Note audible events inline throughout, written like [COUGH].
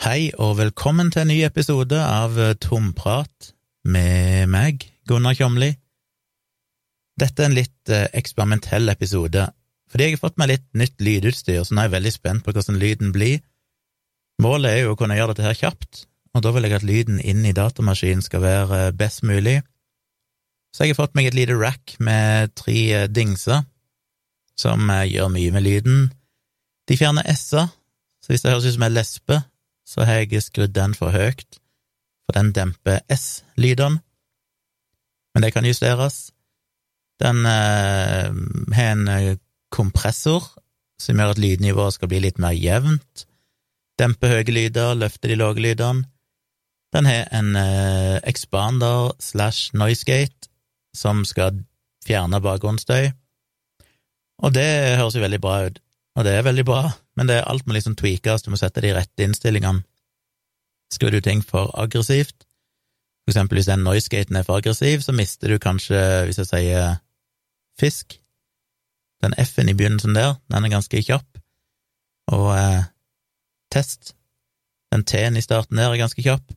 Hei og velkommen til en ny episode av Tomprat med meg, Gunnar Kjomli. Dette er en litt eh, eksperimentell episode, fordi jeg har fått meg litt nytt lydutstyr, så nå er jeg veldig spent på hvordan lyden blir. Målet er jo å kunne gjøre dette her kjapt, og da vil jeg at lyden inn i datamaskinen skal være eh, best mulig. Så jeg har fått meg et lite rack med tre eh, dingser, som gjør mye med lyden. De fjerner s-er, så hvis det høres ut som jeg lesper, så har jeg skrudd den for høyt, for den demper S-lydene, men det kan justeres. Den eh, har en eh, kompressor som gjør at lydnivået skal bli litt mer jevnt, demper høye lyder, løfter de lave lydene. Den har en eh, expander slash noisegate som skal fjerne bakgrunnsstøy, og det høres jo veldig bra ut, og det er veldig bra, men det er alt må liksom tweakes, du må sette de rette innstillingene. Skrur du ting for aggressivt, for eksempel hvis den noisegaten er for aggressiv, så mister du kanskje, hvis jeg sier fisk, den F-en i begynnelsen der, den er ganske kjapp, og eh, test, den T-en i starten der er ganske kjapp,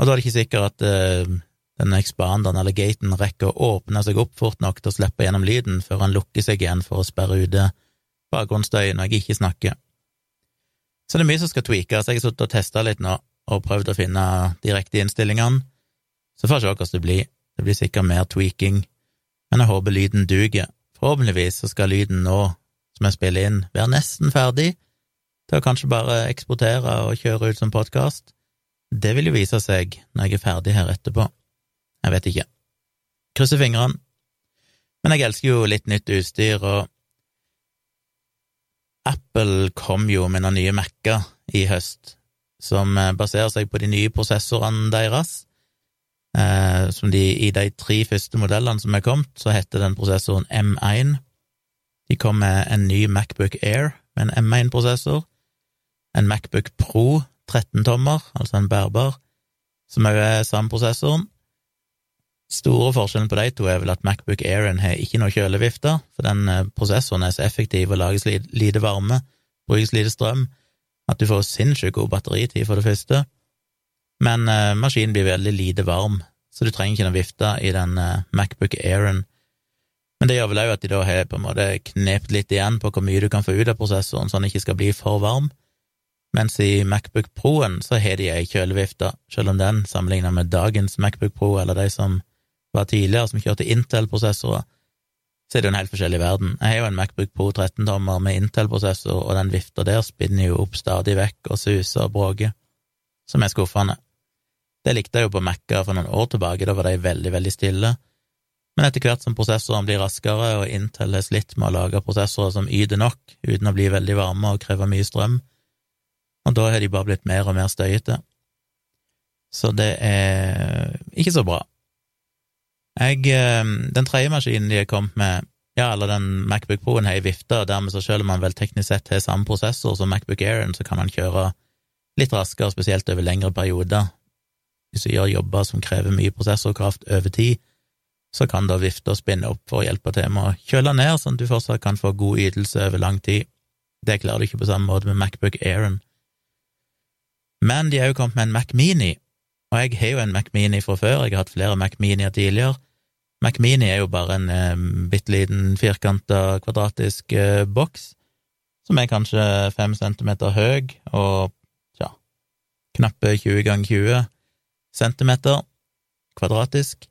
og da er det ikke sikkert at eh, den expanderen eller gaten rekker å åpne seg opp fort nok til å slippe gjennom lyden før han lukker seg igjen for å sperre ute bakgrunnsstøyen når jeg ikke snakker. Så det er mye som skal tweakes. Jeg har sittet og testa litt nå og prøvd å finne de riktige innstillingene. Så får vi se hvordan det blir. Det blir sikkert mer tweaking, men jeg håper lyden duger. Forhåpentligvis så skal lyden nå, som jeg spiller inn, være nesten ferdig til å kanskje bare eksportere og kjøre ut som podkast. Det vil jo vise seg når jeg er ferdig her etterpå. Jeg vet ikke. Krysser fingrene. Men jeg elsker jo litt nytt utstyr, og Apple kom jo med noen nye Mac-er i høst, som eh, baserer seg på de nye prosessorene deres. Eh, som de, I de tre første modellene som er kommet, så heter den prosessoren M1. De kom med en ny Macbook Air med en M1-prosessor, en Macbook Pro 13-tommer, altså en bærbar, som òg er samme prosessoren, Store forskjellen på de to er vel at Macbook Airen har ikke noe kjølevifte, for den eh, prosessoren er så effektiv og lages lite varme, brukes lite strøm, at du får sinnssykt god batteritid, for det første, men eh, maskinen blir veldig lite varm, så du trenger ikke noe vifte i den eh, Macbook Airen. Men det gjør vel òg at de da har på en måte knept litt igjen på hvor mye du kan få ut av prosessoren, så den ikke skal bli for varm, mens i Macbook Pro-en så har de ei kjølevifte, selv om den, sammenlignet med dagens Macbook Pro eller de som var tidligere, som kjørte Intel-prosessorer, så er det jo en helt forskjellig verden. Jeg har jo en Macbook Pro 13-tommer med Intel-prosessor, og den vifta der spinner jo opp stadig vekk og suser og bråker, som er skuffende. Det likte jeg jo på Mac-er for noen år tilbake, da var de veldig, veldig stille. Men etter hvert som prosessoren blir raskere, og Intel har slitt med å lage prosessorer som yter nok, uten å bli veldig varme og kreve mye strøm, og da har de bare blitt mer og mer støyete. Så det er ikke så bra. Jeg, eh, den tredje maskinen de har kommet med, ja, eller den Macbook Pro-en har ei vifte, og dermed så selv om man vel teknisk sett har samme prosessor som Macbook Airen, så kan man kjøre litt raskere, spesielt over lengre perioder. Hvis du gjør jobber som krever mye prosessorkraft over tid, så kan da vifta spinne opp for å hjelpe til med å kjøle ned, sånn at du fortsatt kan få god ytelse over lang tid. Det klarer du ikke på samme måte med Macbook Airen. Men de har jo kommet med en Mac Mini, og jeg har jo en Mac Mini fra før, jeg har hatt flere Mac Minier tidligere. Mac Mini er jo bare en eh, bitte liten firkanta, kvadratisk eh, boks, som er kanskje fem centimeter høy og ja, knappe 20 ganger 20 centimeter kvadratisk,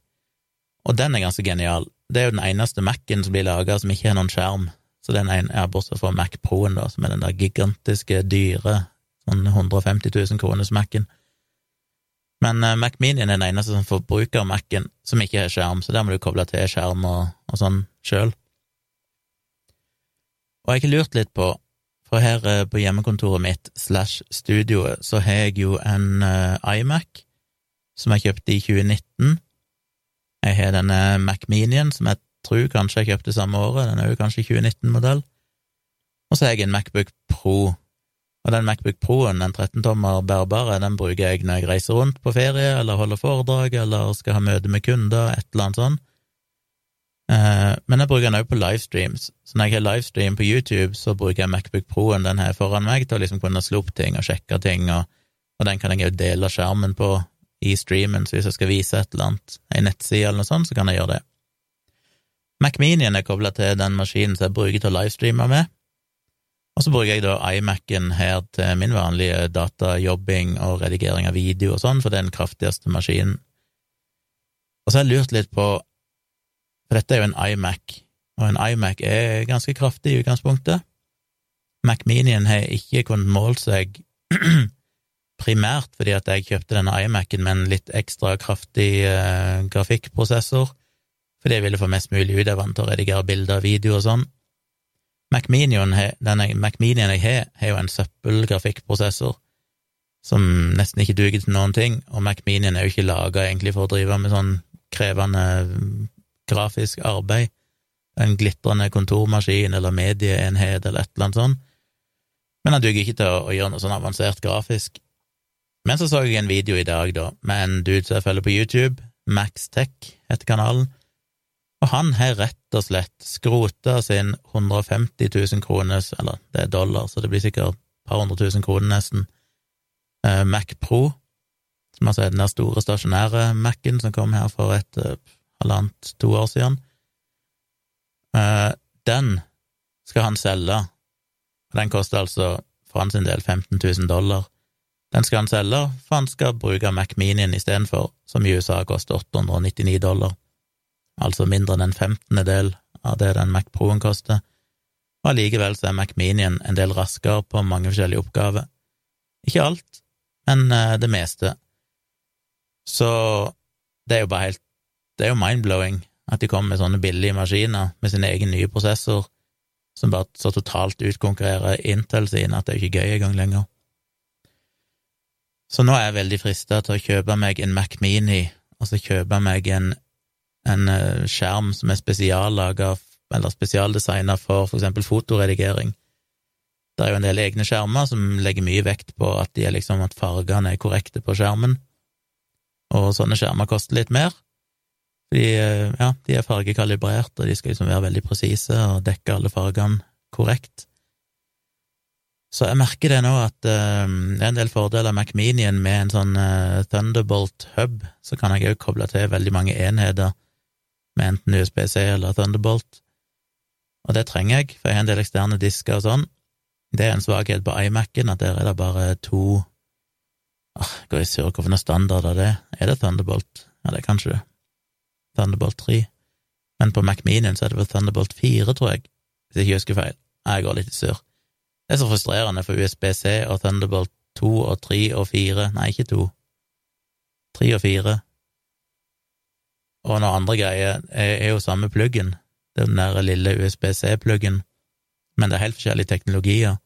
og den er ganske genial. Det er jo den eneste Mac-en som blir laga som ikke har noen skjerm, så den ene er bortsett fra Mac Pro-en, da, som er den der gigantiske, dyre, sånn 150 000 kroners Mac-en. Men uh, Mac Mini er den eneste som forbruker Mac-en som ikke har skjerm, så der må du koble til skjerm og, og sånn sjøl. Og jeg har lurt litt på, for her uh, på hjemmekontoret mitt slash studioet, så har jeg jo en uh, iMac som jeg kjøpte i 2019. Jeg har denne Mac Minien som jeg tror kanskje jeg kjøpte samme året, den er jo kanskje 2019-modell. Og så har jeg en Macbook Pro og den Macbook Pro-en, den 13-tommer bærbare, den bruker jeg når jeg reiser rundt på ferie, eller holder foredrag, eller skal ha møte med kunder, et eller annet sånt. Eh, men jeg bruker den også på livestreams, så når jeg har livestream på YouTube, så bruker jeg Macbook Pro-en den her foran meg til å liksom kunne slå opp ting og sjekke ting og og den kan jeg jo dele skjermen på i streamen, så hvis jeg skal vise et eller annet, ei nettside eller noe sånt, så kan jeg gjøre det. Mac-minien er kobla til den maskinen som jeg bruker til å livestreame med, og så bruker jeg da iMac-en her til min vanlige datajobbing og redigering av video og sånn, for det er den kraftigste maskinen. Og så har jeg lurt litt på, for dette er jo en iMac, og en iMac er ganske kraftig i utgangspunktet. Mac Minien har ikke kunnet målt seg [CLEARS THROAT] primært fordi at jeg kjøpte denne iMac-en med en litt ekstra kraftig uh, grafikkprosessor, fordi jeg ville få mest mulig ut av den til å redigere bilder og video og sånn. Macminien, denne Macminion jeg har, har jo en søppelgrafikkprosessor som nesten ikke duger til noen ting, og Macminion er jo ikke laga egentlig for å drive med sånn krevende grafisk arbeid, en glitrende kontormaskin eller medieenhet eller et eller annet sånt, men han duger ikke til å, å gjøre noe sånn avansert grafisk. Men så så jeg en video i dag, da, med en dude som jeg følger på YouTube, Max Tech heter kanalen, og han har rett og slett skrota sin 150 000 kroners, eller det er dollar, så det blir sikkert et par hundre tusen kroner nesten, eh, Mac Pro, som altså er den der store stasjonære Mac-en som kom her for et uh, halvannet, to år siden. Eh, den skal han selge, og den koster altså for hans del 15 000 dollar. Den skal han selge, for han skal bruke Mac Minien istedenfor, som i USA koster 899 dollar, altså mindre enn en femtendedel av det den Mac Pro-en koster, og allikevel så er Mac Minien en del raskere på mange forskjellige oppgaver. Ikke alt, men uh, det meste. Så det er jo bare helt Det er jo mind-blowing at de kommer med sånne billige maskiner med sin egen nye prosessor, som bare så totalt utkonkurrerer Intel sine at det er ikke gøy engang lenger. Så nå er jeg veldig frista til å kjøpe meg en Mac Mini, og så kjøpe meg en, en eh, skjerm som er spesiallaga eller spesialdesigna for for eksempel fotoredigering. Det er jo en del egne skjermer som legger mye vekt på at, de er liksom, at fargene er korrekte på skjermen, og sånne skjermer koster litt mer. Fordi, eh, ja, de er fargekalibrert, og de skal liksom være veldig presise og dekke alle fargene korrekt. Så jeg merker det nå at uh, det er en del fordeler med Macminien med en sånn uh, Thunderbolt hub, så kan jeg òg koble til veldig mange enheter med enten USBC eller Thunderbolt, og det trenger jeg, for jeg har en del eksterne disker og sånn. Det er en svakhet på iMac-en, at der er det bare to Åh, Går i surr, noe standard av det? Er det Thunderbolt? Ja, det er kanskje det. Thunderbolt 3. Men på Macminien så er det vel Thunderbolt 4, tror jeg, hvis jeg ikke husker feil. Jeg går litt i surr. Det er så frustrerende for USB-C og Thunderbolt 2 og 3 og 4 Nei, ikke 2. 3 og 4. Og noen andre greier er, er jo samme pluggen. Den der lille USB-C-pluggen, men det er helt forskjellige teknologier.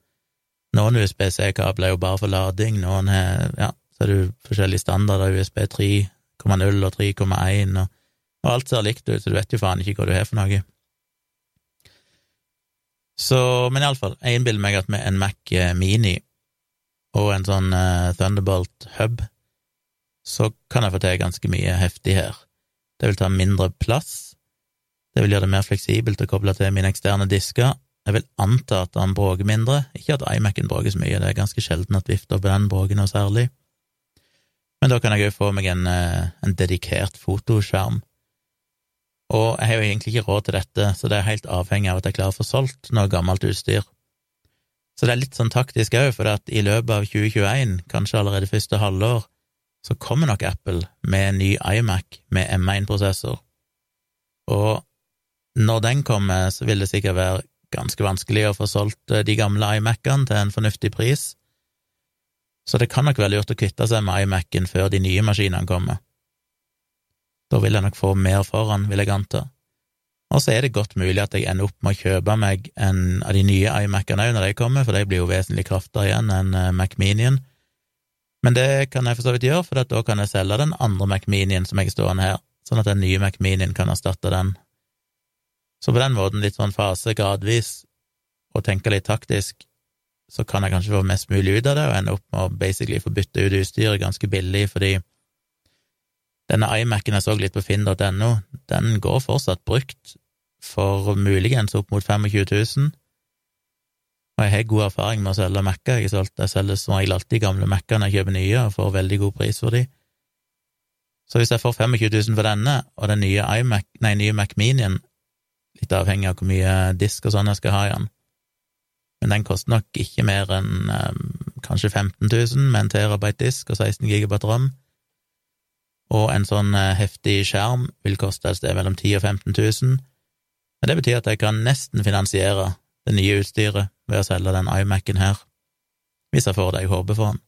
Noen USB-C-kabler er jo bare for lading, noen er Ja, så er det jo forskjellige standarder, USB 3,0 og 3,1, og, og alt ser likt ut, så du vet jo faen ikke hva du har for noe. Så, men iallfall, jeg innbiller meg at med en Mac eh, Mini og en sånn uh, Thunderbolt hub, så kan jeg få til ganske mye heftig her. Det vil ta mindre plass, det vil gjøre det mer fleksibelt å koble til mine eksterne disker. Jeg vil anta at den bråker mindre, ikke at iMac-en bråker så mye, det er ganske sjelden at vifter på den bråker noe særlig. Men da kan jeg òg få meg en, uh, en dedikert fotoskjerm og jeg har jo egentlig ikke råd til dette, så det er helt avhengig av at jeg klarer å få solgt noe gammelt utstyr. Så det er litt sånn taktisk òg, for at i løpet av 2021, kanskje allerede første halvår, så kommer nok Apple med en ny iMac med M1-prosessor. Og når den kommer, så vil det sikkert være ganske vanskelig å få solgt eh, de gamle iMac-ene til en fornuftig pris, så det kan nok være lurt å kvitte seg med iMac-en før de nye maskinene kommer. Da vil jeg nok få mer for han, vil jeg anta. Og så er det godt mulig at jeg ender opp med å kjøpe meg en av de nye iMac-ene òg når de kommer, for de blir jo vesentlig kraftigere igjen enn eh, Mac Minien. Men det kan jeg for så vidt gjøre, for da kan jeg selge den andre Mac Minien som jeg er stående her, sånn at den nye Mac Minien kan erstatte den. Så på den måten, litt sånn fase gradvis, og tenke litt taktisk, så kan jeg kanskje få mest mulig ut av det, og ende opp med å basically få bytte ut utstyret ganske billig, fordi denne iMac-en jeg så litt på finn.no, den går fortsatt brukt for muligens opp mot 25 000, Og jeg har god erfaring med å selge Mac-er. Jeg, solgt, jeg selger som regel alltid gamle Mac-er når jeg kjøper nye, og får veldig god pris for de. Så hvis jeg får 25 000 for denne, og den nye, iMac, nei, nye Mac Minien, litt avhengig av hvor mye disk og sånn jeg skal ha i den, men den koster nok ikke mer enn um, kanskje 15 000 med en terabyte disk og 16 gigabyte ram, og en sånn uh, heftig skjerm vil koste et sted mellom 10 000 og 15 000, men det betyr at jeg kan nesten finansiere det nye utstyret ved å selge den iMac-en her, hvis jeg får det jeg håper for den.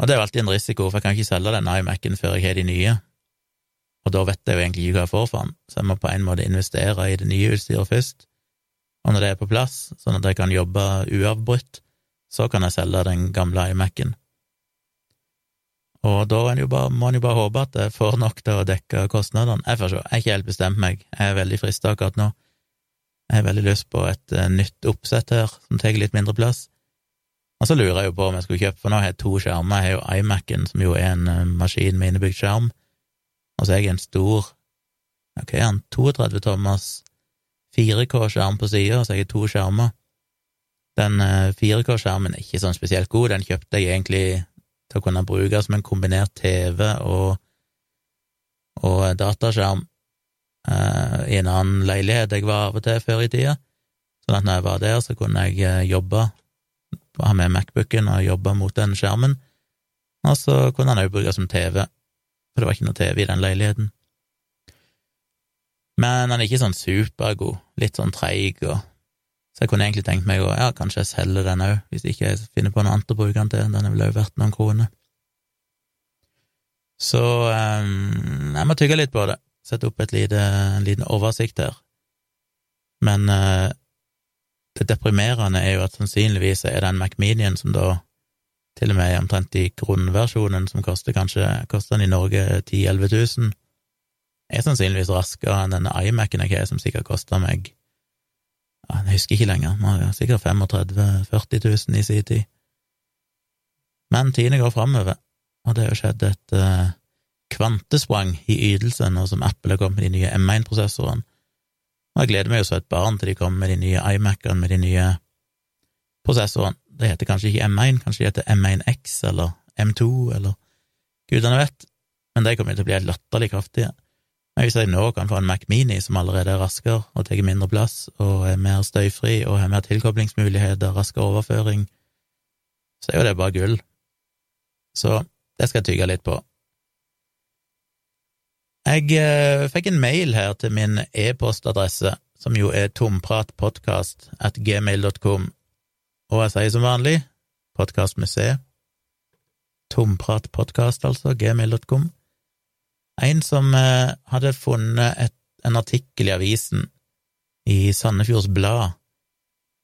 Og det er jo alltid en risiko, for jeg kan ikke selge den iMac-en før jeg har de nye, og da vet jeg jo egentlig ikke hva jeg får for den, så jeg må på en måte investere i det nye utstyret først, og når det er på plass, sånn at jeg kan jobbe uavbrutt, så kan jeg selge den gamle iMac-en. Og da bare, må en jo bare håpe at jeg får nok til å dekke kostnadene. Jeg får se, jeg har ikke helt bestemt meg, jeg er veldig frista akkurat nå. Jeg har veldig lyst på et uh, nytt oppsett her, som tar litt mindre plass. Og så lurer jeg jo på om jeg skulle kjøpe, for nå har jeg to skjermer. Jeg har jo iMac-en, som jo er en uh, maskin med innebygd skjerm, og så har jeg en stor, ok, en 32 tommers 4K-skjerm på sida, så jeg har to skjermer. Den uh, eh, 4K-skjermen er ikke sånn spesielt god, den kjøpte jeg egentlig til å kunne bruke som en kombinert TV og, og dataskjerm i en annen leilighet jeg var av og til før i tida, sånn at når jeg var der, så kunne jeg uh, jobbe, ha med Macbooken og jobbe mot den skjermen, og så kunne han òg bruke som TV, for det var ikke noe TV i den leiligheten. Men han er ikke sånn supergod, litt sånn treig, og så jeg kunne egentlig tenkt meg å ja, kanskje jeg selger den òg, hvis ikke jeg finner på noe annet å bruke den til, den er vel òg verdt noen kroner. Så um, jeg må tygge litt på det sette opp lite, en liten oversikt her. Men eh, det deprimerende er jo at sannsynligvis er den Macminian som da til og med omtrent i grunnversjonen, som koster kanskje koster den i Norge 10 000-11 000, er sannsynligvis raskere enn denne iMac-en jeg har, som sikkert kosta meg ja, Jeg husker ikke lenger, sikkert 35 000-40 000 i sin tid. Men tidene går framover, og det har jo skjedd et uh, kvantesprang i ytelse nå som Apple har kommet med de nye M1-prosessorene. Og jeg gleder meg jo så et barn til de kommer med de nye iMac-ene med de nye prosessorene. Det heter kanskje ikke M1, kanskje det heter M1X eller M2 eller gudene vet, men de kommer til å bli latterlig kraftige. Men hvis jeg nå kan få en Mac Mini som allerede er raskere og tar mindre plass og er mer støyfri og har mer tilkoblingsmuligheter, raskere overføring, så er jo det bare gull. Så det skal jeg tygge litt på. Jeg eh, fikk en mail her til min e-postadresse, som jo er tompratpodkast at gmail.com, og jeg sier som vanlig podkast med C. Tompratpodkast, altså, gmail.com. En som eh, hadde funnet et, en artikkel i avisen, i Sandefjords Blad,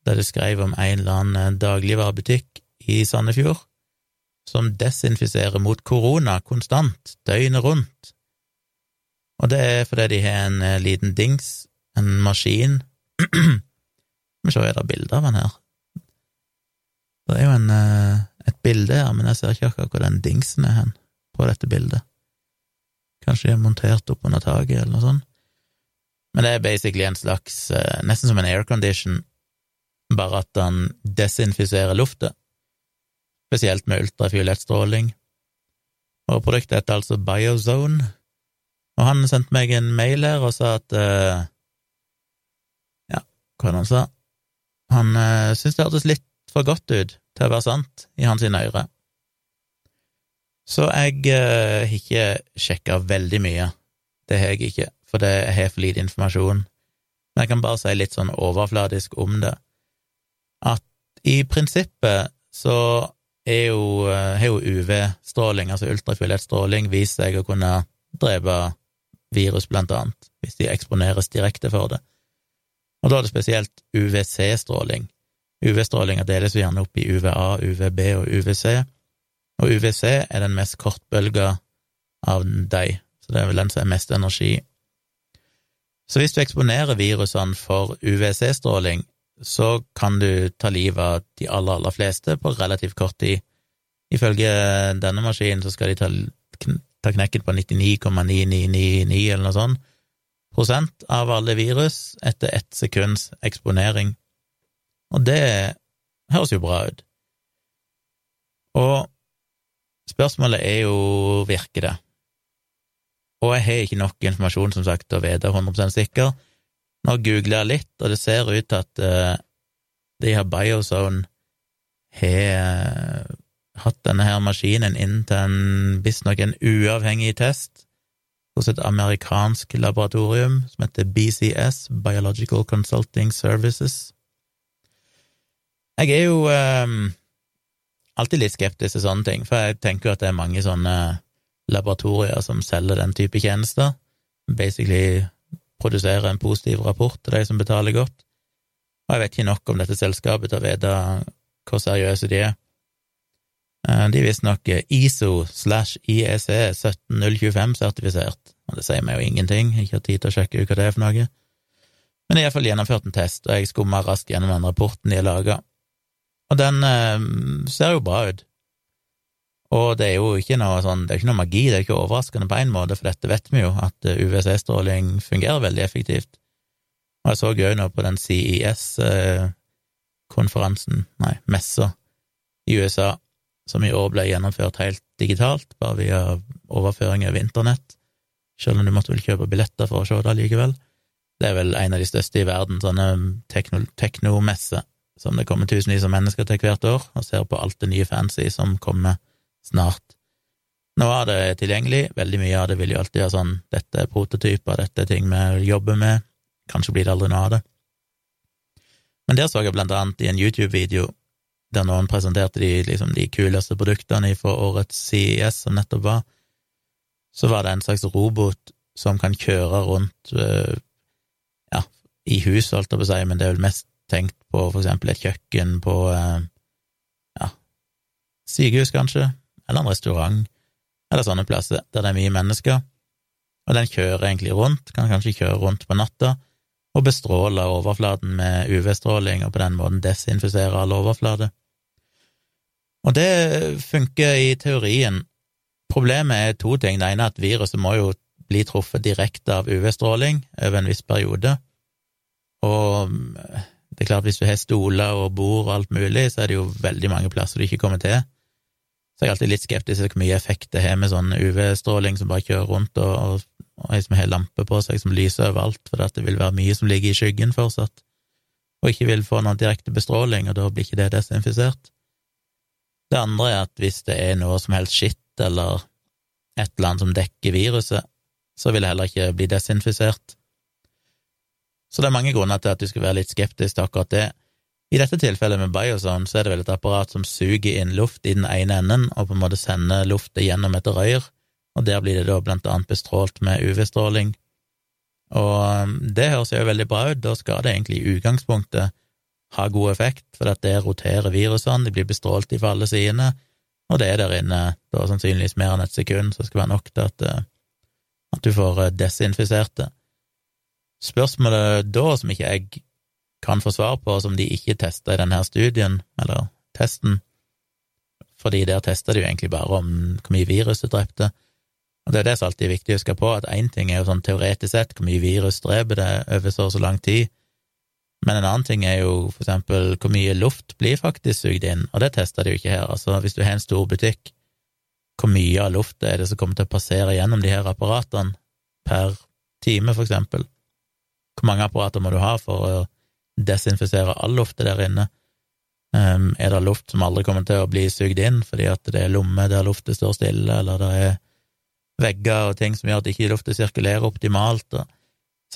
der det skrev om en eller annen eh, dagligvarebutikk i Sandefjord som desinfiserer mot korona konstant, døgnet rundt og det er fordi de har en eh, liten dings, en maskin [CLEARS THROAT] Skal vi se, er det bilde av den her? Det er jo en, eh, et bilde her, men jeg ser ikke akkurat hvor den dingsen er hen på dette bildet. Kanskje de er montert opp under taket, eller noe sånt. Men det er basically en slags, eh, nesten som en aircondition, bare at den desinfiserer luftet, spesielt med ultrafiolett stråling. Og produktet heter altså Biozone, og han sendte meg en mail her og sa at uh, Ja, hva var det han sa? Han uh, syntes det hørtes litt for godt ut til å være sant i hans ører. Så jeg uh, har ikke sjekka veldig mye. Det har jeg ikke, for det har for lite informasjon. Men jeg kan bare si litt sånn overfladisk om det. At i prinsippet så er jo, har jo UV-stråling, altså ultrafiolett stråling, vist seg å kunne drepe virus, blant annet, hvis de eksponeres direkte for det. Og da er det spesielt UVC-stråling. UV-strålinga deles jo gjerne opp i UVA, UVB og UVC, og UVC er den mest kortbølga av de, så det er vel den som er mest energi. Så hvis du eksponerer virusene for UVC-stråling, så kan du ta livet av de aller, aller fleste på relativt kort tid. Ifølge denne maskinen så skal de ta ta knekken på 99,9999 eller noe sånt prosent av alle virus etter ett sekunds eksponering. Og det høres jo bra ut. Og spørsmålet er jo virker det? Og jeg har ikke nok informasjon, som sagt, til å vite 100 sikker. Nå googler jeg litt, og det ser ut til at uh, de her Biozone har hatt denne her maskinen inn til en visstnok en uavhengig test hos et amerikansk laboratorium som heter BCS, Biological Consulting Services. Jeg er jo um, alltid litt skeptisk til sånne ting, for jeg tenker at det er mange sånne laboratorier som selger den type tjenester, basically produserer en positiv rapport til de som betaler godt, og jeg vet ikke nok om dette selskapet til å vite hvor seriøse de er. Eh, de er visstnok ISO slash IEC 17025 sertifisert, og det sier meg jo ingenting, jeg har ikke tid til å sjekke ut hva det er for noe. Men jeg har iallfall gjennomført en test, og jeg skumma raskt gjennom den rapporten de har laga, og den eh, ser jo bra ut. Og det er jo ikke noe sånn, det er ikke noe magi, det er ikke overraskende på en måte, for dette vet vi jo, at eh, UVC-stråling fungerer veldig effektivt. Og jeg så jo nå på den CIS-konferansen, nei, messa, i USA, som i år ble gjennomført helt digitalt, bare via overføring over internett, selv om du måtte vel kjøpe billetter for å se det likevel. Det er vel en av de største i verden, sånne teknomesser, som det kommer tusenvis av mennesker til hvert år, og ser på alt det nye fancy som kommer snart. Nå er det tilgjengelig, veldig mye av det vil jo alltid være sånn dette er prototyper, dette er ting vi jobber med, kanskje blir det aldri noe av det. Men der så jeg blant annet i en YouTube-video der noen presenterte de, liksom, de kuleste produktene fra årets CES som nettopp var, så var det en slags robot som kan kjøre rundt øh, ja, i hus, holdt jeg på å si, men det er vel mest tenkt på for eksempel et kjøkken på øh, ja, sykehus, kanskje, eller en restaurant, eller sånne plasser der det er mye mennesker, og den kjører egentlig rundt, kan kanskje kjøre rundt på natta, og bestråle overflaten med UV-stråling, og på den måten desinfisere all overflate. Og det funker i teorien. Problemet er to ting. Det ene er at viruset må jo bli truffet direkte av UV-stråling over en viss periode, og det er klart hvis du har stoler og bord og alt mulig, så er det jo veldig mange plasser du ikke kommer til. Så jeg er alltid litt skeptisk til hvor mye effekt det har med sånn UV-stråling som bare kjører rundt, og, og, og ei som har lampe på seg som lyser overalt, for det vil være mye som ligger i skyggen fortsatt, og ikke vil få noen direkte bestråling, og da blir ikke det desinfisert. Det andre er at hvis det er noe som helst skitt eller et eller annet som dekker viruset, så vil det heller ikke bli desinfisert. Så det er mange grunner til at du skal være litt skeptisk til akkurat det. I dette tilfellet med Biozone så er det vel et apparat som suger inn luft i den ene enden og på en måte sender lufta gjennom et røyr, og der blir det da blant annet bestrålt med UV-stråling. Og um, det høres jo veldig bra ut, da skal det egentlig i utgangspunktet ha god effekt, for at det roterer virusene, de blir bestrålt fra alle sidene, og det er der inne da sannsynligvis mer enn et sekund, så det skal være nok til at, uh, at du får uh, desinfisert det. Spørsmålet da, som ikke jeg kan få svar på, som de ikke testa i denne studien, eller testen, fordi der testa de jo egentlig bare om hvor mye virus du drepte. Og det er det som alltid er viktig å huske på, at én ting er jo sånn teoretisk sett hvor mye virus dreper det over så og så lang tid, men en annen ting er jo for eksempel hvor mye luft blir faktisk sugd inn, og det tester de jo ikke her. Altså, hvis du har en stor butikk, hvor mye av lufta er det som kommer til å passere gjennom de her apparatene per time, for eksempel? Hvor mange apparater må du ha for å desinfisere all lufta der inne. Um, er det luft som aldri kommer til å bli sugd inn fordi at det er lommer der lufta står stille, eller det er vegger og ting som gjør at ikke lufta sirkulerer optimalt? Og...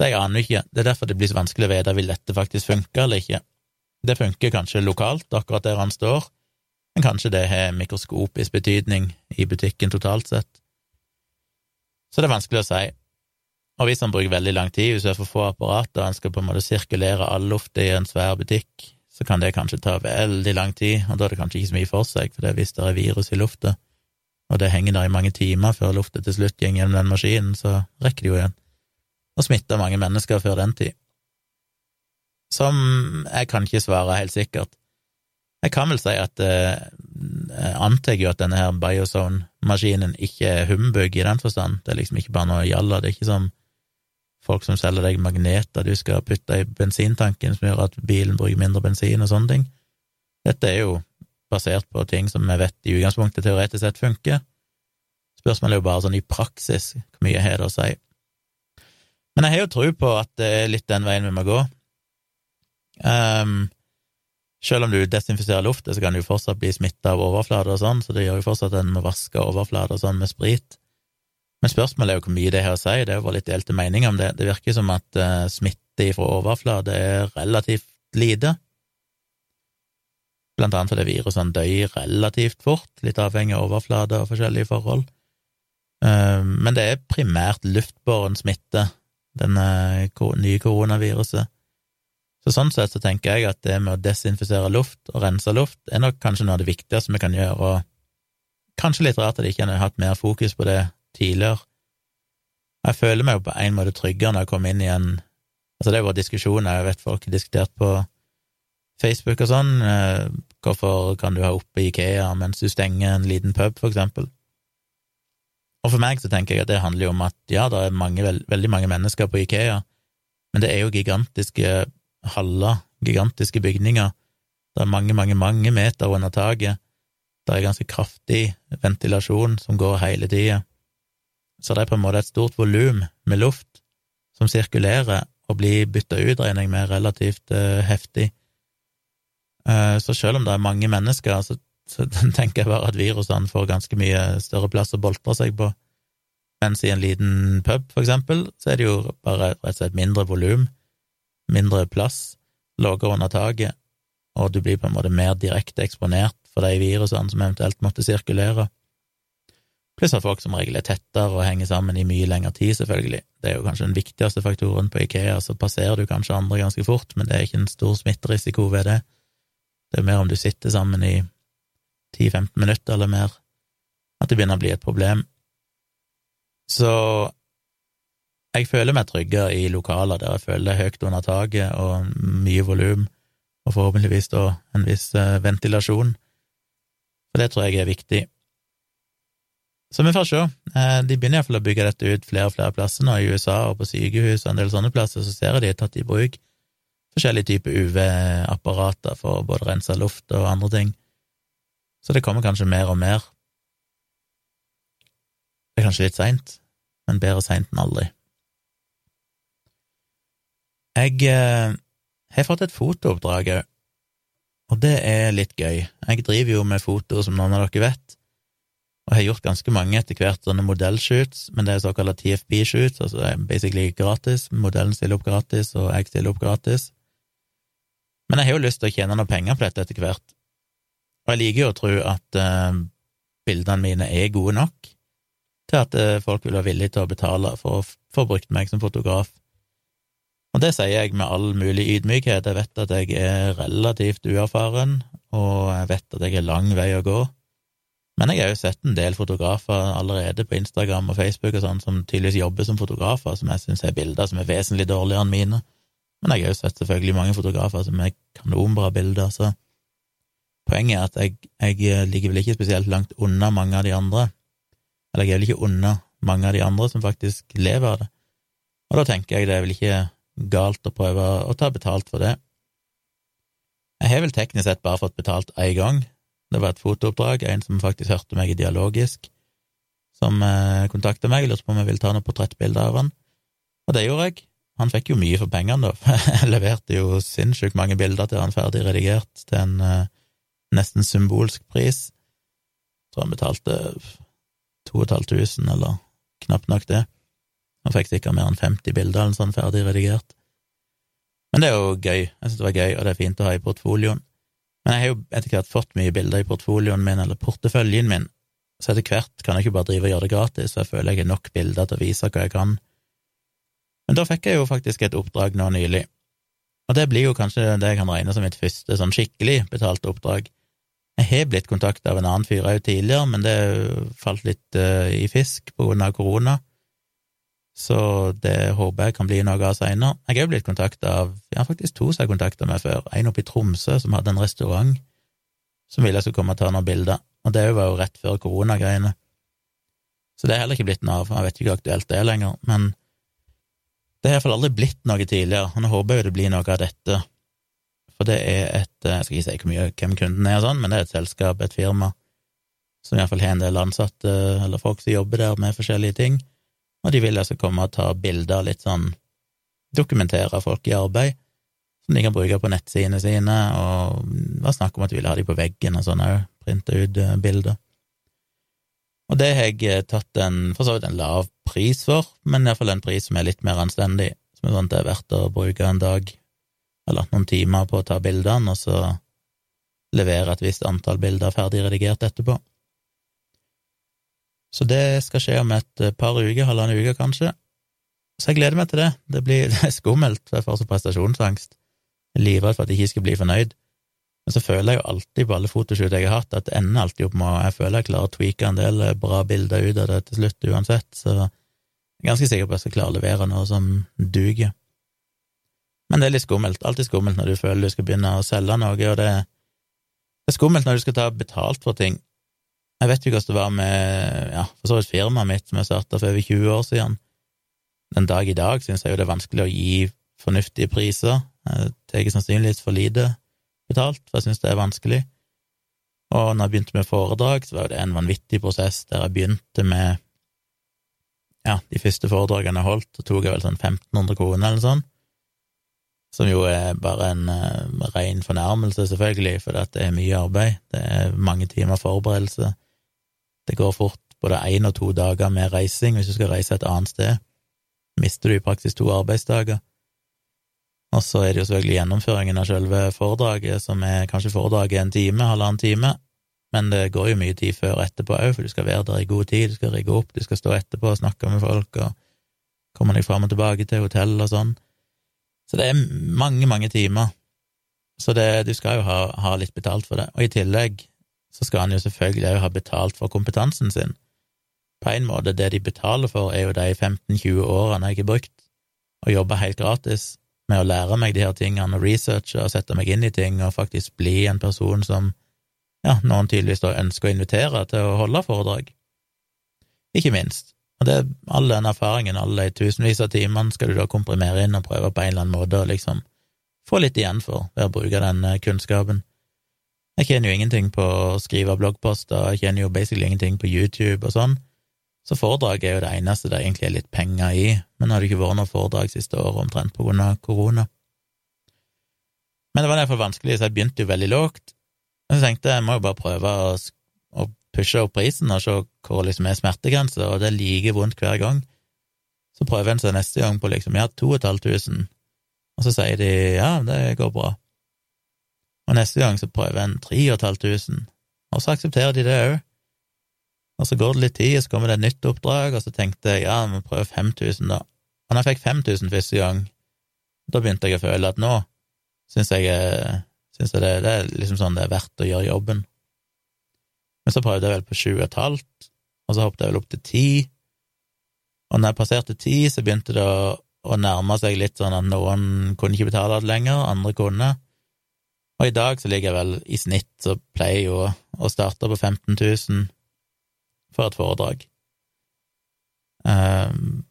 Så jeg aner ikke. Det er derfor det blir så vanskelig å vite vil dette faktisk funke eller ikke. Det funker kanskje lokalt, akkurat der han står, men kanskje det har mikroskopisk betydning i butikken totalt sett. Så det er vanskelig å si. Og hvis han bruker veldig lang tid, hvis det er for få apparater, han skal på en måte sirkulere all luft i en svær butikk, så kan det kanskje ta veldig lang tid, og da er det kanskje ikke så mye for seg, for det er hvis det er virus i lufta, og det henger der i mange timer før lufta til slutt går gjennom den maskinen, så rekker det jo igjen å smitta mange mennesker før den tid. Som jeg kan ikke svare helt sikkert. Jeg kan vel si at eh, jeg antar jo at denne her Biozone-maskinen ikke er humbug i den forstand, det er liksom ikke bare noe gjalla, det er ikke som folk som selger deg magneter du skal putte i bensintanken som gjør at bilen bruker mindre bensin og sånne ting. Dette er jo basert på ting som vi vet i utgangspunktet teoretisk sett funker. Spørsmålet er jo bare sånn i praksis hvor mye har det å si. Men jeg har jo tro på at det er litt den veien vi må gå. Um, selv om du desinfiserer luftet, så kan du jo fortsatt bli smitta av overflater og sånn, så det gjør jo fortsatt at en må vaske overflater og sånn med sprit. Men spørsmålet er jo hvor mye det har å si, det er jo bare litt delte meninger om det. Det virker som at uh, smitte fra overflate er relativt lite, blant annet fordi virusene dør relativt fort, litt avhengig av overflate og forskjellige forhold. Uh, men det er primært luftbåren smitte, denne nye koronaviruset. Så sånn sett så tenker jeg at det med å desinfisere luft og rense luft er nok kanskje noe av det viktigste vi kan gjøre, og kanskje litt rart at jeg ikke har hatt mer fokus på det tidligere. Jeg føler meg jo på en måte tryggere når jeg kommer inn i en Altså, det er jo diskusjoner, jeg vet folk har diskutert på Facebook og sånn, eh, hvorfor kan du ha oppe Ikea mens du stenger en liten pub, for eksempel? Og for meg så tenker jeg at det handler jo om at ja, det er mange, veldig mange mennesker på Ikea, men det er jo gigantiske haller, gigantiske bygninger. Det er mange, mange, mange meter under taket. Det er ganske kraftig ventilasjon som går hele tida. Så det er på en måte et stort volum med luft som sirkulerer og blir bytta ut, regner jeg med, relativt uh, heftig. Uh, så selv om det er mange mennesker, så, så [LAUGHS] tenker jeg bare at virusene får ganske mye større plass å boltre seg på. Mens i en liten pub, for eksempel, så er det jo bare rett og slett mindre volum mindre plass, lavere under taket, og du blir på en måte mer direkte eksponert for de virusene som eventuelt måtte sirkulere. Pluss at folk som regel er tettere og henger sammen i mye lengre tid, selvfølgelig. Det er jo kanskje den viktigste faktoren på Ikea, så passerer du kanskje andre ganske fort, men det er ikke en stor smitterisiko ved det. Det er mer om du sitter sammen i 10-15 minutter eller mer, at det begynner å bli et problem. Så jeg føler meg tryggere i lokaler der jeg føler det høyt under taket og mye volum, og forhåpentligvis da en viss eh, ventilasjon, for det tror jeg er viktig. Så vi får se. Eh, de begynner iallfall å bygge dette ut flere og flere plasser nå, i USA og på sykehus og en del sånne plasser, så ser jeg de har tatt i bruk forskjellige typer UV-apparater for både å rense luft og andre ting. Så det kommer kanskje mer og mer. Det er kanskje litt seint, men bedre seint enn aldri. Jeg eh, har fått et fotooppdrag òg, og det er litt gøy. Jeg driver jo med foto, som noen av dere vet, og har gjort ganske mange etter hvert sånne modellshoots, men det er såkalte TFB-shoots, altså det er basically gratis. Modellen stiller opp gratis, og jeg stiller opp gratis. Men jeg har jo lyst til å tjene noen penger på dette etter hvert, og jeg liker jo å tro at eh, bildene mine er gode nok til at eh, folk vil være villige til å betale for å få brukt meg som fotograf. Og det sier jeg med all mulig ydmykhet. Jeg vet at jeg er relativt uerfaren, og jeg vet at jeg har lang vei å gå. Men jeg har jo sett en del fotografer allerede på Instagram og Facebook og sånn, som tydeligvis jobber som fotografer, som jeg syns er bilder som er vesentlig dårligere enn mine. Men jeg har jo sett selvfølgelig mange fotografer som er kanonbra bilder, så poenget er at jeg, jeg ligger vel ikke spesielt langt unna mange av de andre. Eller jeg er vel ikke unna mange av de andre som faktisk lever av det. Og da tenker jeg det er vel ikke galt å prøve å ta betalt for det. Jeg har vel teknisk sett bare fått betalt én gang. Det var et fotooppdrag, en som faktisk hørte meg i Dialogisk, som eh, kontakta meg, lurte på om jeg ville ta noen portrettbilder av han, og det gjorde jeg. Han fikk jo mye for pengene, da, [LAUGHS] jeg leverte jo sinnssykt mange bilder til han ferdig redigert til en eh, nesten symbolsk pris. Jeg tror han betalte 2500, eller knapt nok det. Han fikk sikkert mer enn 50 bilder eller sånn ferdig redigert. Men det er jo gøy. Jeg synes det var gøy, og det er fint å ha i portfolioen. Men jeg har jo etter hvert fått mye bilder i portfolioen min, eller porteføljen min, så etter hvert kan jeg ikke bare drive og gjøre det gratis, for jeg føler jeg har nok bilder til å vise hva jeg kan. Men da fikk jeg jo faktisk et oppdrag nå nylig, og det blir jo kanskje det jeg kan regne som mitt første sånn skikkelig betalte oppdrag. Jeg har blitt kontakta av en annen fyr òg tidligere, men det falt litt uh, i fisk på grunn av korona så det håper jeg kan bli noe av seinere. Jeg har jo blitt kontakta av ja, faktisk to som har kontakta meg før. En oppe i Tromsø som hadde en restaurant som ville jeg skulle komme og ta noen bilder, og det var jo rett før koronagreiene. Så det er heller ikke blitt noe av. Jeg vet ikke hvor aktuelt det er lenger, men Det har iallfall aldri blitt noe tidligere, og nå håper jeg det blir noe av dette, for det er et Jeg skal ikke si hvor mye, hvem kunden er og sånn, men det er et selskap, et firma, som iallfall har en del ansatte, eller folk som jobber der med forskjellige ting, og de vil altså komme og ta bilder, litt sånn dokumentere folk i arbeid, som de kan bruke på nettsidene sine, og det var snakk om at de ville ha de på veggen og sånn òg, printe ut eh, bilder. Og det har jeg eh, tatt en, for så vidt en lav pris for, men iallfall en pris som er litt mer anstendig, som er sånn at det er verdt å bruke en dag eller noen timer på å ta bildene, og så levere et visst antall bilder ferdig redigert etterpå. Så det skal skje om et par uker, halvannen uke kanskje. Så jeg gleder meg til det. Det blir [LAUGHS] det skummelt, jeg får så prestasjonsangst. Jeg er livredd for at jeg ikke skal bli fornøyd. Men så føler jeg jo alltid på alle fotoshoot jeg har hatt, at det ender alltid opp med Jeg føler jeg klarer å tweake en del bra bilder ut av det til slutt uansett, så jeg er ganske sikker på at jeg skal klare å levere noe som duger. Men det er litt skummelt. Alltid skummelt når du føler du skal begynne å selge noe, og det, er skummelt når du skal ta betalt for ting. Jeg vet jo hvordan det var med ja, for så vidt firmaet mitt som jeg starta for over 20 år siden. Den dag i dag syns jeg jo det er vanskelig å gi fornuftige priser. Jeg tar sannsynligvis for lite betalt, for jeg syns det er vanskelig. Og når jeg begynte med foredrag, så var det en vanvittig prosess der jeg begynte med ja, de første foredragene jeg holdt, så tok jeg vel sånn 1500 kroner eller sånn, som jo er bare en uh, ren fornærmelse, selvfølgelig, for det er mye arbeid, det er mange timer forberedelse, det går fort både én og to dager med reising hvis du skal reise et annet sted, mister du i praksis to arbeidsdager. Og så er det jo selvfølgelig gjennomføringen av selve foredraget, som er kanskje foredraget en time, halvannen time, men det går jo mye tid før og etterpå òg, for du skal være der i god tid, du skal rigge opp, du skal stå etterpå og snakke med folk og komme deg fram og tilbake til hotell og sånn. Så det er mange, mange timer. Så det, du skal jo ha, ha litt betalt for det. Og i tillegg så skal han jo selvfølgelig òg ha betalt for kompetansen sin. På en måte, det de betaler for, er jo de 15-20 årene jeg har brukt, og jobba helt gratis med å lære meg de her tingene og researche og sette meg inn i ting og faktisk bli en person som ja, noen tydeligvis da ønsker å invitere til å holde foredrag. Ikke minst. Og det, er all den erfaringen, alle de tusenvis av timene, skal du da komprimere inn og prøve på en eller annen måte å liksom få litt igjen for ved å bruke den eh, kunnskapen. Jeg kjenner jo ingenting på å skrive bloggposter, jeg kjenner jo basically ingenting på YouTube og sånn, så foredrag er jo det eneste det egentlig er litt penger i, men det har det ikke vært noe foredrag siste året omtrent på grunn av korona. Men det var derfor vanskelig, så jeg begynte jo veldig lågt. Og så tenkte jeg jeg må jo bare prøve å, å pushe opp prisen og se hvor liksom er smertegrensa, og det er like vondt hver gang. Så prøver en seg neste gang på liksom ja, to og så sier de ja, det går bra. Og neste gang så prøver en tre og så aksepterer de det òg. Og så går det litt tid, og så kommer det et nytt oppdrag, og så tenkte jeg ja, vi prøver 5000, da. Og når jeg fikk 5000 første gang, da begynte jeg å føle at nå syns jeg, synes jeg det, det, er liksom sånn det er verdt å gjøre jobben. Men så prøvde jeg vel på sju og et halvt, og så hoppet jeg vel opp til ti, og når jeg passerte ti, så begynte det å, å nærme seg litt sånn at noen kunne ikke betale det lenger, andre kunne. Og i dag så ligger jeg vel i snitt, så pleier jeg jo å starte på 15 000 for et foredrag. Um,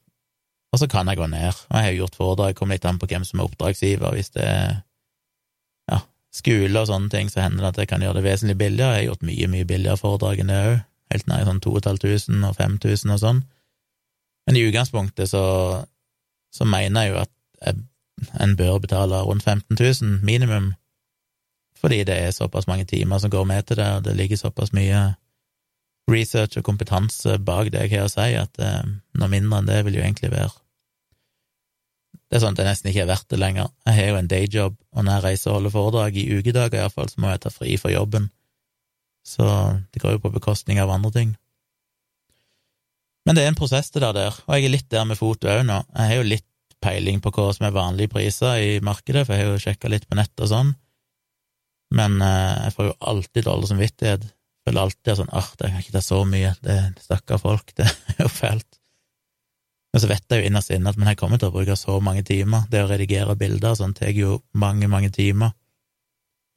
og så kan jeg gå ned, og jeg har gjort foredrag, kommer litt an på hvem som er oppdragsgiver, hvis det er skole og sånne ting, så hender det at jeg kan gjøre det vesentlig billigere, jeg har gjort mye, mye billigere foredrag enn det òg, helt ned i sånn 2500 og 5000 og sånn, men i utgangspunktet så, så mener jeg jo at jeg, en bør betale rundt 15 000 minimum, fordi det er såpass mange timer som går med til det, og det ligger såpass mye research og kompetanse bak det jeg har å si, at eh, noe mindre enn det vil jo egentlig være Det er sånn at jeg nesten ikke er verdt det lenger. Jeg har jo en dayjob, og når jeg reiser og holder foredrag i ukedager iallfall, så må jeg ta fri for jobben. Så det går jo på bekostning av andre ting. Men det er en prosess, det der, og jeg er litt der med foto òg nå. Jeg har jo litt peiling på hva som er vanlige priser i markedet, for jeg har jo sjekka litt på nett og sånn, men eh, jeg får jo alltid dårlig samvittighet føler alltid sånn ah, det kan ikke ta så mye, det er stakkar folk, [LAUGHS] det er jo fælt. Men så vet jeg jo innerst inne at men jeg kommer til å bruke så mange timer. Det å redigere bilder sånn tar jo mange, mange timer.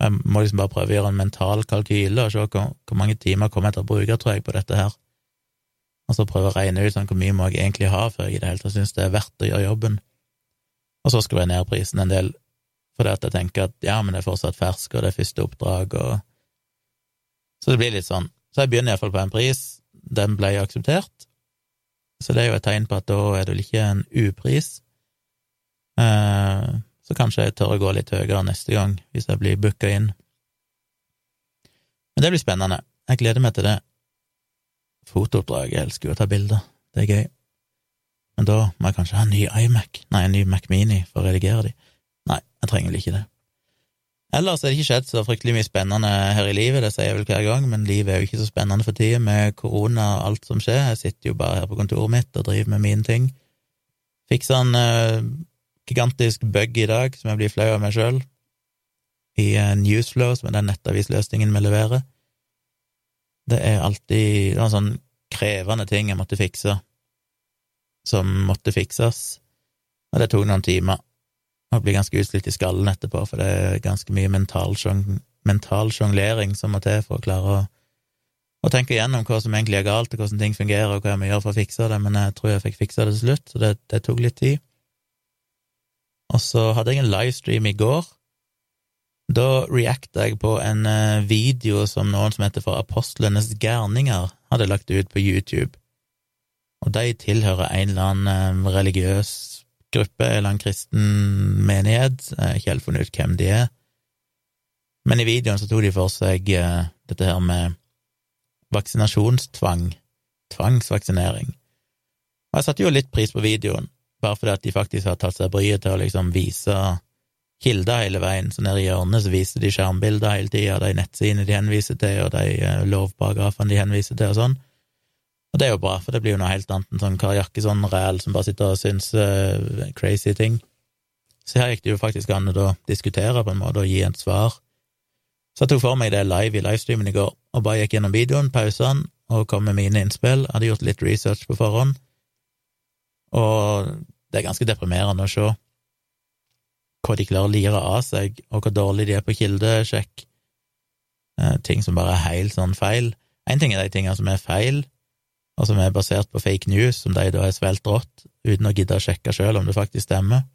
Jeg må liksom bare prøve å gjøre en mental kalkyle og se hvor, hvor mange timer kommer jeg til å bruke, tror jeg, på dette her. Og så prøve å regne ut sånn hvor mye må jeg egentlig ha før jeg i det hele tatt synes det er verdt å gjøre jobben. og så skrur jeg ned prisen en del, fordi at jeg tenker at ja, men det er fortsatt fersk, og det er første oppdrag, og Så det blir litt sånn. Så jeg begynner iallfall på en pris, den ble akseptert, så det er jo et tegn på at da er det vel ikke en upris. Eh, så kanskje jeg tør å gå litt høyere neste gang, hvis jeg blir booka inn. Men det blir spennende. Jeg gleder meg til det. Fotooppdrag, jeg elsker jo å ta bilder, det er gøy. Men da må jeg kanskje ha en ny iMac, nei, en ny Mac Mini for å redigere de. Nei, jeg trenger vel ikke det. Ellers er det ikke skjedd så fryktelig mye spennende her i livet, det sier jeg vel hver gang, men livet er jo ikke så spennende for tida med korona og alt som skjer. Jeg sitter jo bare her på kontoret mitt og driver med mine ting. Fiksa en uh, gigantisk bug i dag som jeg blir flau av meg sjøl, i uh, Newsflow, som er den nettavisløsningen vi leverer. Det er alltid det var en sånn krevende ting jeg måtte fikse som måtte fikses, og det tok noen timer. Og blir ganske utslitt i skallen etterpå, for det er ganske mye mental, mental sjonglering som må til for å klare å, å, tenke igjennom hva som egentlig er galt, og hvordan ting fungerer, og hva jeg må gjøre for å fikse det, men jeg tror jeg fikk fiksa det til slutt, så det, det tok litt tid. Og så hadde jeg en livestream i går. Da reacta jeg på en eh, video som noen som heter For apostlenes gærninger, hadde lagt ut på YouTube og de tilhører en eller annen eh, religiøs gruppe eller en kristen menighet. Jeg har ikke helt funnet ut hvem de er. Men i videoen så tok de for seg uh, dette her med vaksinasjonstvang, tvangsvaksinering. Og jeg satte jo litt pris på videoen, bare fordi at de faktisk har tatt seg bryet til å liksom vise kilder hele veien, så nede i hjørnet så viser de skjermbilder hele tida, de nettsidene de henviser til, og de uh, lovparagrafene de henviser til, og sånn. Og det er jo bra, for det blir jo noe helt annet enn sånn Kari Jakkesson-ræl som bare sitter og syns uh, crazy ting. Så her gikk det jo faktisk an å diskutere på en måte og gi et svar. Så jeg tok for meg det live i livestreamen i går, og bare gikk gjennom videoen, pausene, og kom med mine innspill. Jeg hadde gjort litt research på forhånd, og det er ganske deprimerende å se hva de klarer å lire av seg, og hvor dårlig de er på kildesjekk. Eh, ting som bare er helt sånn feil. Én ting er de tingene som er feil, og som er basert på fake news, som de da har svelget rått, uten å gidde å sjekke sjøl om det faktisk stemmer.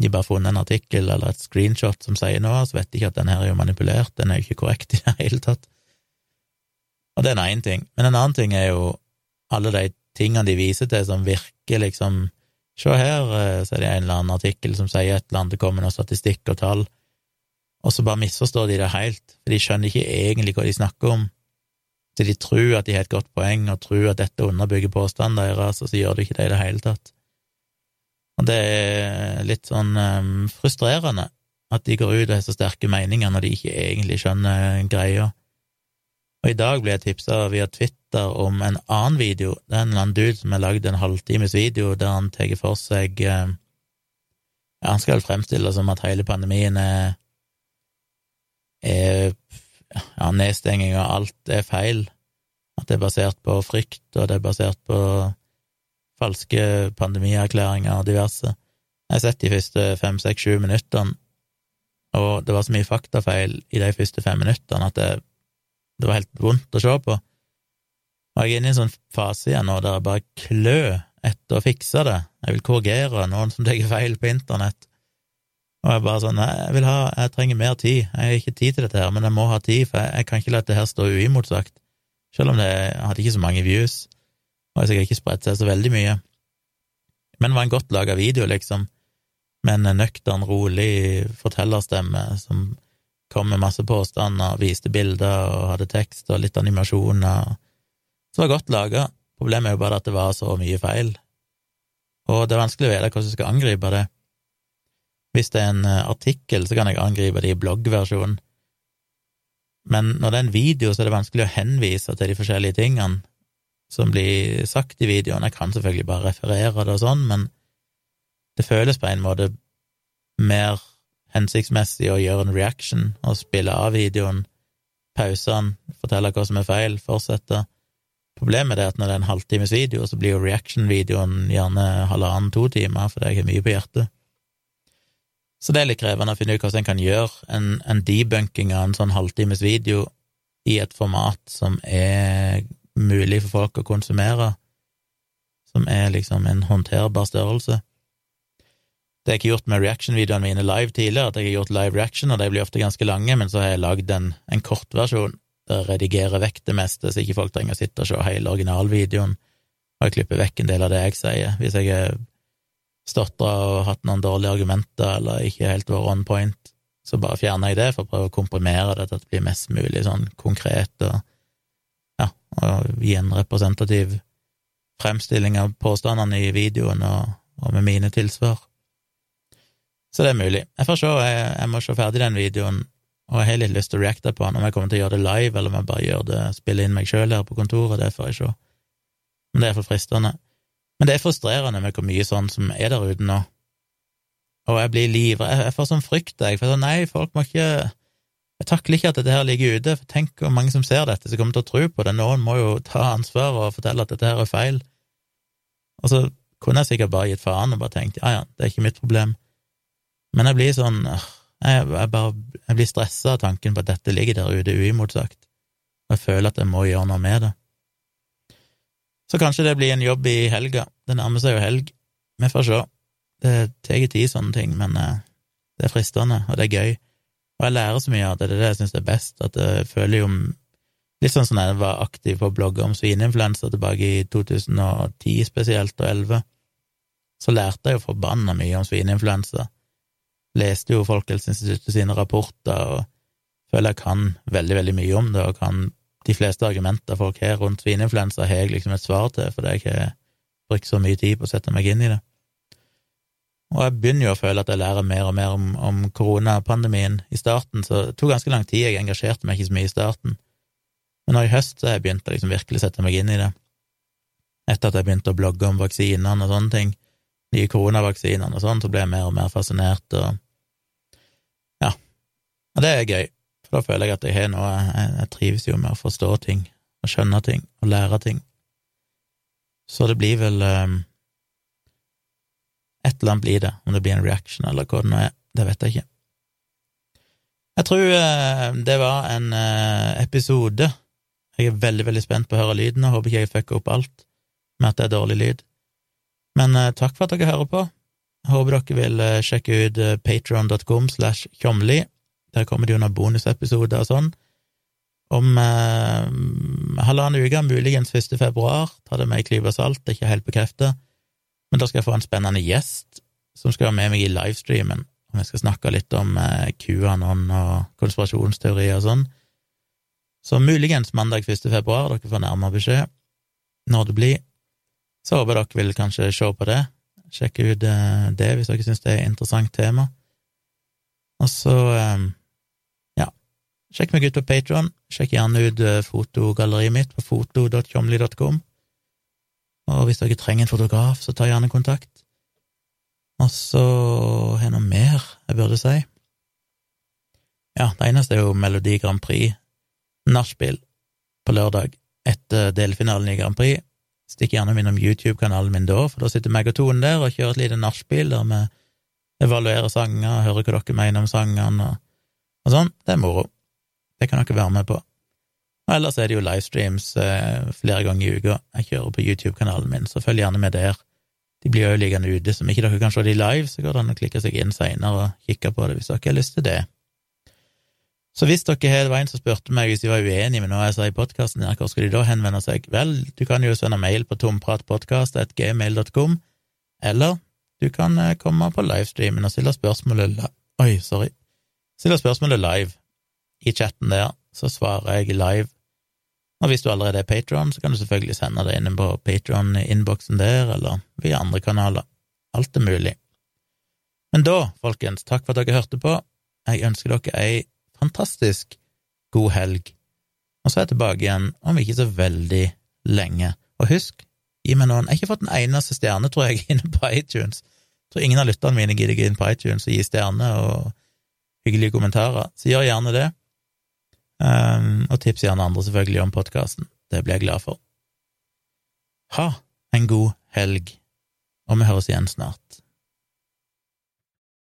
De har bare funnet en artikkel eller et screenshot som sier noe, så vet de ikke at den her er jo manipulert, den er jo ikke korrekt i det hele tatt. Og det er én ting. Men en annen ting er jo alle de tingene de viser til som virker liksom Se her, eh, så er det en eller annen artikkel som sier et eller annet, det kommer noe statistikk og tall, og så bare misforstår de det helt, for de skjønner ikke egentlig hva de snakker om så de tror at de har et godt poeng, og tror at dette underbygger påstanden deres, og så gjør du ikke det i det hele tatt. Og det er litt sånn um, frustrerende at de går ut og har så sterke meninger når de ikke egentlig skjønner greia. Og i dag ble jeg tipsa via Twitter om en annen video. Det er en eller annen dude som har lagd en halvtimes video der han tar for seg um, Han skal fremstille det som at hele pandemien er, er ja, nedstenging og alt er feil. At det er basert på frykt, og det er basert på falske pandemierklæringer og diverse. Jeg har sett de første fem, seks, sju minuttene, og det var så mye faktafeil i de første fem minuttene at det, det var helt vondt å se på. Og jeg er inne i en sånn fase igjen nå der jeg bare klør etter å fikse det. Jeg vil korrigere noen som tar feil på internett. Og jeg bare sånn, nei, jeg vil ha, jeg trenger mer tid, jeg har ikke tid til dette her, men jeg må ha tid, for jeg, jeg kan ikke la dette her stå uimotsagt, selv om det hadde ikke så mange views, og jeg sikkert ikke spredt seg så veldig mye. Men det var en godt laga video, liksom, med en nøktern, rolig fortellerstemme som kom med masse påstander, viste bilder og hadde tekst og litt animasjoner. Så det var godt laga. Problemet er jo bare at det var så mye feil, og det er vanskelig å vite hvordan du skal angripe det. Hvis det er en eh, artikkel, så kan jeg angripe det i bloggversjonen. Men når det er en video, så er det vanskelig å henvise til de forskjellige tingene som blir sagt i videoen. Jeg kan selvfølgelig bare referere det og sånn, men det føles på en måte mer hensiktsmessig å gjøre en reaction og spille av videoen, pause den, fortelle hva som er feil, fortsette. Problemet er at når det er en halvtimes video, så blir jo reaction-videoen gjerne halvannen-to timer, fordi jeg har mye på hjertet. Så det er litt krevende å finne ut hvordan en kan gjøre en, en debunking av en sånn halvtimes video i et format som er mulig for folk å konsumere, som er liksom en håndterbar størrelse. Det har jeg ikke gjort med reaction-videoene mine live tidligere, at jeg har gjort live reaction, og de blir ofte ganske lange, men så har jeg lagd en, en kortversjon der jeg redigerer vekk det meste, så ikke folk trenger å sitte og se hele originalvideoen, og jeg klipper vekk en del av det jeg sier. Hvis jeg har stotra og hatt noen dårlige argumenter eller ikke helt vært on point, så bare fjerner jeg det for å prøve å komprimere det til at det blir mest mulig sånn konkret og ja, og gi en representativ fremstilling av påstandene i videoen og, og med mine tilsvar. Så det er mulig. Jeg får se, jeg, jeg må se ferdig den videoen, og jeg har litt lyst til å reacte på den, om jeg kommer til å gjøre det live, eller om jeg bare gjør det, spiller inn meg sjøl her på kontoret, det får jeg se. Men det er for fristende. Men det er frustrerende med hvor mye sånn som er der ute nå. Og jeg blir livredd, jeg får sånn frykt, jeg, for nei, folk må ikke Jeg takler ikke at dette her ligger ute, for tenk hvor mange som ser dette, som kommer til å tro på det. Noen må jo ta ansvar og fortelle at dette her er feil. Og så kunne jeg sikkert bare gitt faen og bare tenkt ja, ja, det er ikke mitt problem. Men jeg blir sånn jeg, jeg, bare, jeg blir stressa av tanken på at dette ligger der ute uimotsagt, og jeg føler at jeg må gjøre noe med det. Så kanskje det blir en jobb i helga. Det nærmer seg jo helg. Vi får se. Det tar tid, sånne ting, men eh, det er fristende, og det er gøy. Og jeg lærer så mye av det, det er det jeg syns er best, at jeg føler jo Litt sånn som jeg var aktiv på å blogge om svineinfluensa tilbake i 2010 spesielt, og 2011, så lærte jeg jo forbanna mye om svineinfluensa leste jo Folkehelseinstituttet sine rapporter og føler jeg kan veldig, veldig mye om det, og kan de fleste argumenter folk har rundt svineinfluensa, har jeg liksom et svar til, fordi jeg har brukt så mye tid på å sette meg inn i det. Og jeg begynner jo å føle at jeg lærer mer og mer om, om koronapandemien i starten, så det tok ganske lang tid, jeg engasjerte meg ikke så mye i starten. Men nå i høst så har jeg begynt å liksom virkelig sette meg inn i det. Etter at jeg begynte å blogge om vaksinene og sånne ting, nye koronavaksinene og sånn, så ble jeg mer og mer fascinert, og ja, og det er gøy, for da føler jeg at jeg har noe jeg, trives jo med å forstå ting, og skjønne ting, og lære ting. Så det blir vel um, Et eller annet blir det, om det blir en reaction eller hva det nå er, det vet jeg ikke. Jeg tror uh, det var en uh, episode. Jeg er veldig, veldig spent på å høre lyden, og håper ikke jeg fucker opp alt med at det er dårlig lyd. Men uh, takk for at dere hører på. Jeg håper dere vil sjekke ut eh, patron.com slash tjomli. Der kommer det jo noen bonusepisoder og sånn. Om eh, halvannen uke, muligens 1. februar, tar det med ei klype salt, det er ikke helt bekreftet, men da skal jeg få en spennende gjest som skal være med meg i livestreamen, og vi skal snakke litt om eh, QAnon og konspirasjonsteorier og sånn. Så muligens mandag 1. februar, dere får nærmere beskjed når det blir. Så håper dere vil kanskje se på det, sjekke ut eh, det hvis dere syns det er et interessant tema. Og så, eh, sjekk meg ut på Patron. Sjekk gjerne ut eh, fotogalleriet mitt på foto.tjomli.com. Og hvis dere trenger en fotograf, så ta gjerne kontakt. Og så har jeg noe mer jeg burde si. Ja, det eneste er jo Melodi Grand Prix nachspiel på lørdag etter delfinalen i Grand Prix. Stikk gjerne innom YouTube-kanalen min da, for da sitter meg og Tone der og kjører et lite nachspiel der vi evaluerer sanger, hører hva dere mener om sangene og, og sånn. Det er moro. Det kan dere være med på. Og ellers er det jo livestreams eh, flere ganger i uka jeg kjører på YouTube-kanalen min, så følg gjerne med der. De blir jo liggende ute, så om ikke dere kan se de live, så går det an å klikke seg inn seinere og kikke på det hvis dere har lyst til det. Så hvis dere har, det var spurte meg hvis de var uenige med noe jeg sa i podkasten, hvor skal de da henvende seg? Vel, du kan jo sende mail på tompratpodkast.gmail.com, eller du kan eh, komme på livestreamen og stille spørsmålet Oi, sorry. Stille spørsmålet live i chatten der, så svarer jeg live. Og hvis du allerede er patron, så kan du selvfølgelig sende det inn på patron-innboksen der, eller via andre kanaler. Alt er mulig. Men da, folkens, takk for at dere hørte på. Jeg ønsker dere ei fantastisk god helg, og så er jeg tilbake igjen om ikke så veldig lenge. Og husk, gi meg noen Jeg har ikke fått en eneste stjerne, tror jeg, [LAUGHS] inne på iTunes. Jeg tror ingen av lytterne mine gidder gå inn på iTunes og gi stjerner og hyggelige kommentarer, så gjør gjerne det. Um, og tips gjerne andre selvfølgelig om podkasten. Det blir jeg glad for. Ha en god helg, og vi høres igjen snart.